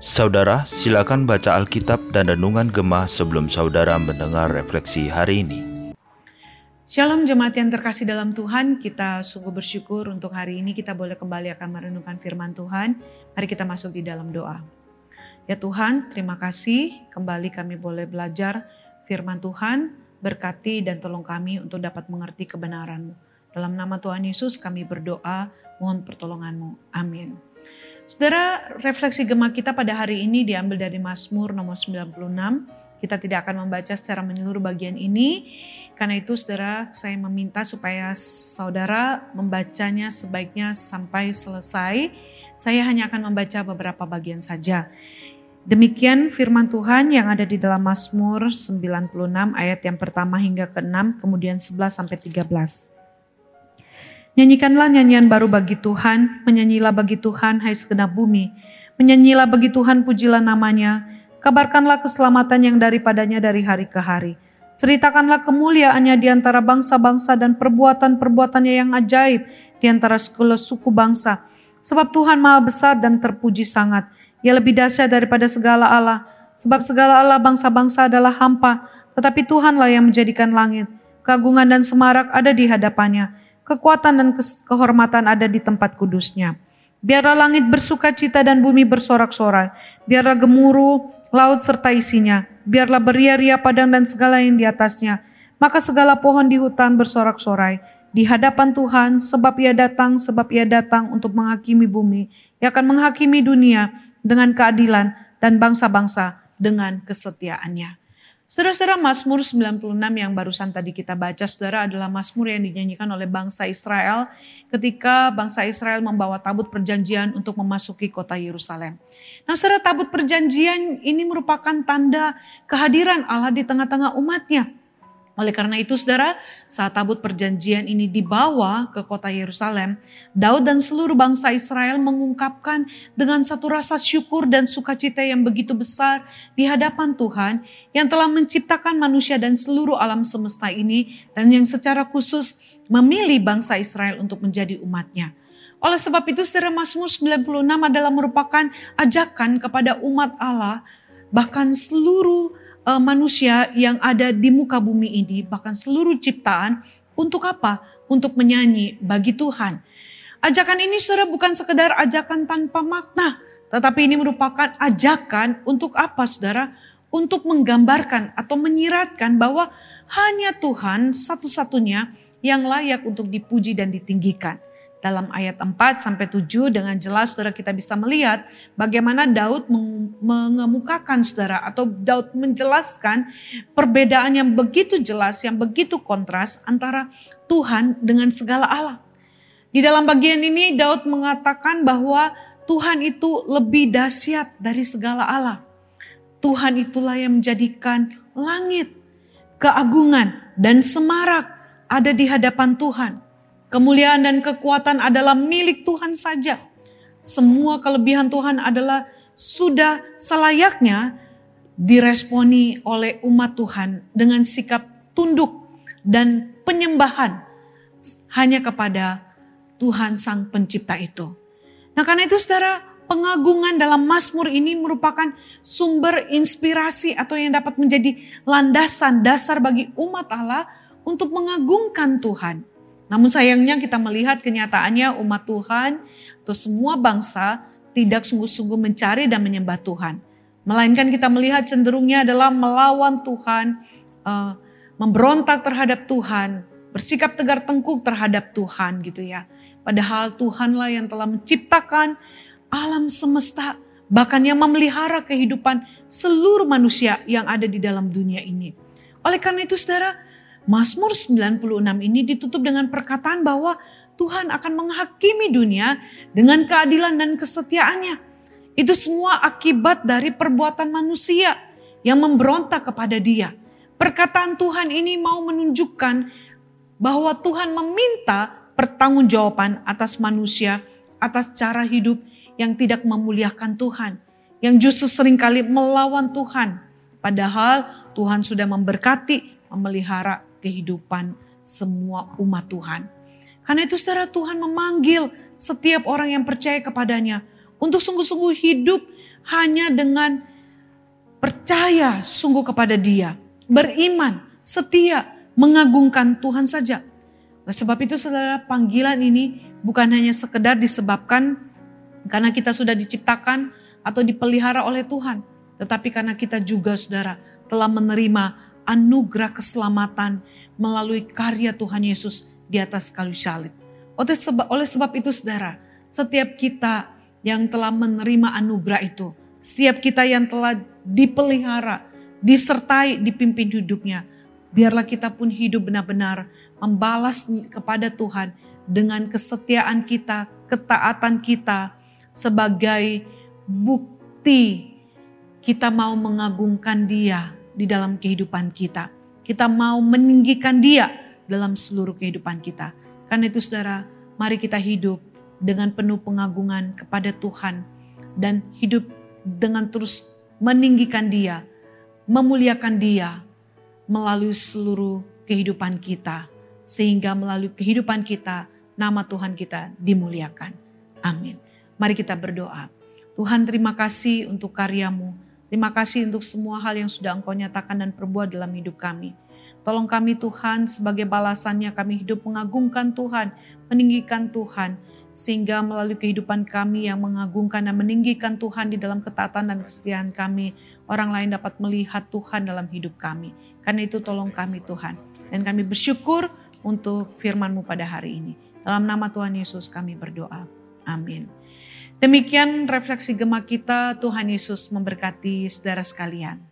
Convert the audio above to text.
Saudara, silakan baca Alkitab dan Renungan Gemah sebelum saudara mendengar refleksi hari ini. Shalom jemaat yang terkasih dalam Tuhan, kita sungguh bersyukur untuk hari ini kita boleh kembali akan merenungkan firman Tuhan. Mari kita masuk di dalam doa. Ya Tuhan, terima kasih kembali kami boleh belajar firman Tuhan, berkati dan tolong kami untuk dapat mengerti kebenaran-Mu. Dalam nama Tuhan Yesus kami berdoa, mohon pertolongan-Mu. Amin. Saudara, refleksi gema kita pada hari ini diambil dari Mazmur nomor 96. Kita tidak akan membaca secara menyeluruh bagian ini. Karena itu saudara, saya meminta supaya saudara membacanya sebaiknya sampai selesai. Saya hanya akan membaca beberapa bagian saja. Demikian firman Tuhan yang ada di dalam Mazmur 96 ayat yang pertama hingga ke-6, kemudian 11 sampai 13. Nyanyikanlah nyanyian baru bagi Tuhan, menyanyilah bagi Tuhan hai segenap bumi. Menyanyilah bagi Tuhan pujilah namanya, kabarkanlah keselamatan yang daripadanya dari hari ke hari. Ceritakanlah kemuliaannya di antara bangsa-bangsa dan perbuatan-perbuatannya yang ajaib di antara segala suku bangsa. Sebab Tuhan maha besar dan terpuji sangat. Ia lebih dahsyat daripada segala Allah. Sebab segala Allah bangsa-bangsa adalah hampa, tetapi Tuhanlah yang menjadikan langit. Keagungan dan semarak ada di hadapannya kekuatan dan kehormatan ada di tempat kudusnya. Biarlah langit bersuka cita dan bumi bersorak-sorai. Biarlah gemuruh laut serta isinya. Biarlah beria-ria padang dan segala yang di atasnya. Maka segala pohon di hutan bersorak-sorai di hadapan Tuhan sebab ia datang, sebab ia datang untuk menghakimi bumi. Ia akan menghakimi dunia dengan keadilan dan bangsa-bangsa dengan kesetiaannya. Saudara-saudara Mazmur 96 yang barusan tadi kita baca saudara adalah Mazmur yang dinyanyikan oleh bangsa Israel ketika bangsa Israel membawa tabut perjanjian untuk memasuki kota Yerusalem. Nah saudara tabut perjanjian ini merupakan tanda kehadiran Allah di tengah-tengah umatnya. Oleh karena itu saudara, saat tabut perjanjian ini dibawa ke kota Yerusalem, Daud dan seluruh bangsa Israel mengungkapkan dengan satu rasa syukur dan sukacita yang begitu besar di hadapan Tuhan yang telah menciptakan manusia dan seluruh alam semesta ini dan yang secara khusus memilih bangsa Israel untuk menjadi umatnya. Oleh sebab itu saudara Mazmur 96 adalah merupakan ajakan kepada umat Allah bahkan seluruh uh, manusia yang ada di muka bumi ini, bahkan seluruh ciptaan, untuk apa? Untuk menyanyi bagi Tuhan. Ajakan ini saudara bukan sekedar ajakan tanpa makna, tetapi ini merupakan ajakan untuk apa saudara? Untuk menggambarkan atau menyiratkan bahwa hanya Tuhan satu-satunya yang layak untuk dipuji dan ditinggikan dalam ayat 4 sampai 7 dengan jelas Saudara kita bisa melihat bagaimana Daud mengemukakan Saudara atau Daud menjelaskan perbedaan yang begitu jelas, yang begitu kontras antara Tuhan dengan segala Allah. Di dalam bagian ini Daud mengatakan bahwa Tuhan itu lebih dahsyat dari segala Allah. Tuhan itulah yang menjadikan langit, keagungan, dan semarak ada di hadapan Tuhan Kemuliaan dan kekuatan adalah milik Tuhan saja. Semua kelebihan Tuhan adalah sudah selayaknya diresponi oleh umat Tuhan dengan sikap tunduk dan penyembahan hanya kepada Tuhan Sang Pencipta itu. Nah karena itu saudara, pengagungan dalam Mazmur ini merupakan sumber inspirasi atau yang dapat menjadi landasan dasar bagi umat Allah untuk mengagungkan Tuhan. Namun sayangnya kita melihat kenyataannya umat Tuhan atau semua bangsa tidak sungguh-sungguh mencari dan menyembah Tuhan. Melainkan kita melihat cenderungnya adalah melawan Tuhan, uh, memberontak terhadap Tuhan, bersikap tegar tengkuk terhadap Tuhan gitu ya. Padahal Tuhanlah yang telah menciptakan alam semesta, bahkan yang memelihara kehidupan seluruh manusia yang ada di dalam dunia ini. Oleh karena itu saudara, Mazmur 96 ini ditutup dengan perkataan bahwa Tuhan akan menghakimi dunia dengan keadilan dan kesetiaannya. Itu semua akibat dari perbuatan manusia yang memberontak kepada dia. Perkataan Tuhan ini mau menunjukkan bahwa Tuhan meminta pertanggungjawaban atas manusia, atas cara hidup yang tidak memuliakan Tuhan, yang justru sering kali melawan Tuhan. Padahal Tuhan sudah memberkati, memelihara kehidupan semua umat Tuhan. Karena itu saudara Tuhan memanggil setiap orang yang percaya kepadanya untuk sungguh-sungguh hidup hanya dengan percaya sungguh kepada Dia, beriman, setia, mengagungkan Tuhan saja. Oleh sebab itu saudara panggilan ini bukan hanya sekedar disebabkan karena kita sudah diciptakan atau dipelihara oleh Tuhan. Tetapi karena kita juga saudara telah menerima anugerah keselamatan melalui karya Tuhan Yesus di atas kayu salib. Oleh sebab, oleh sebab itu saudara, setiap kita yang telah menerima anugerah itu, setiap kita yang telah dipelihara, disertai, dipimpin hidupnya, biarlah kita pun hidup benar-benar membalas kepada Tuhan dengan kesetiaan kita, ketaatan kita sebagai bukti kita mau mengagungkan dia di dalam kehidupan kita. Kita mau meninggikan dia dalam seluruh kehidupan kita. Karena itu saudara, mari kita hidup dengan penuh pengagungan kepada Tuhan dan hidup dengan terus meninggikan dia, memuliakan dia melalui seluruh kehidupan kita. Sehingga melalui kehidupan kita, nama Tuhan kita dimuliakan. Amin. Mari kita berdoa. Tuhan terima kasih untuk karyamu. Terima kasih untuk semua hal yang sudah engkau nyatakan dan perbuat dalam hidup kami. Tolong kami Tuhan sebagai balasannya kami hidup mengagungkan Tuhan, meninggikan Tuhan. Sehingga melalui kehidupan kami yang mengagungkan dan meninggikan Tuhan di dalam ketatan dan kesetiaan kami, orang lain dapat melihat Tuhan dalam hidup kami. Karena itu tolong kami Tuhan. Dan kami bersyukur untuk firman-Mu pada hari ini. Dalam nama Tuhan Yesus kami berdoa. Amin. Demikian refleksi gemak kita, Tuhan Yesus memberkati saudara sekalian.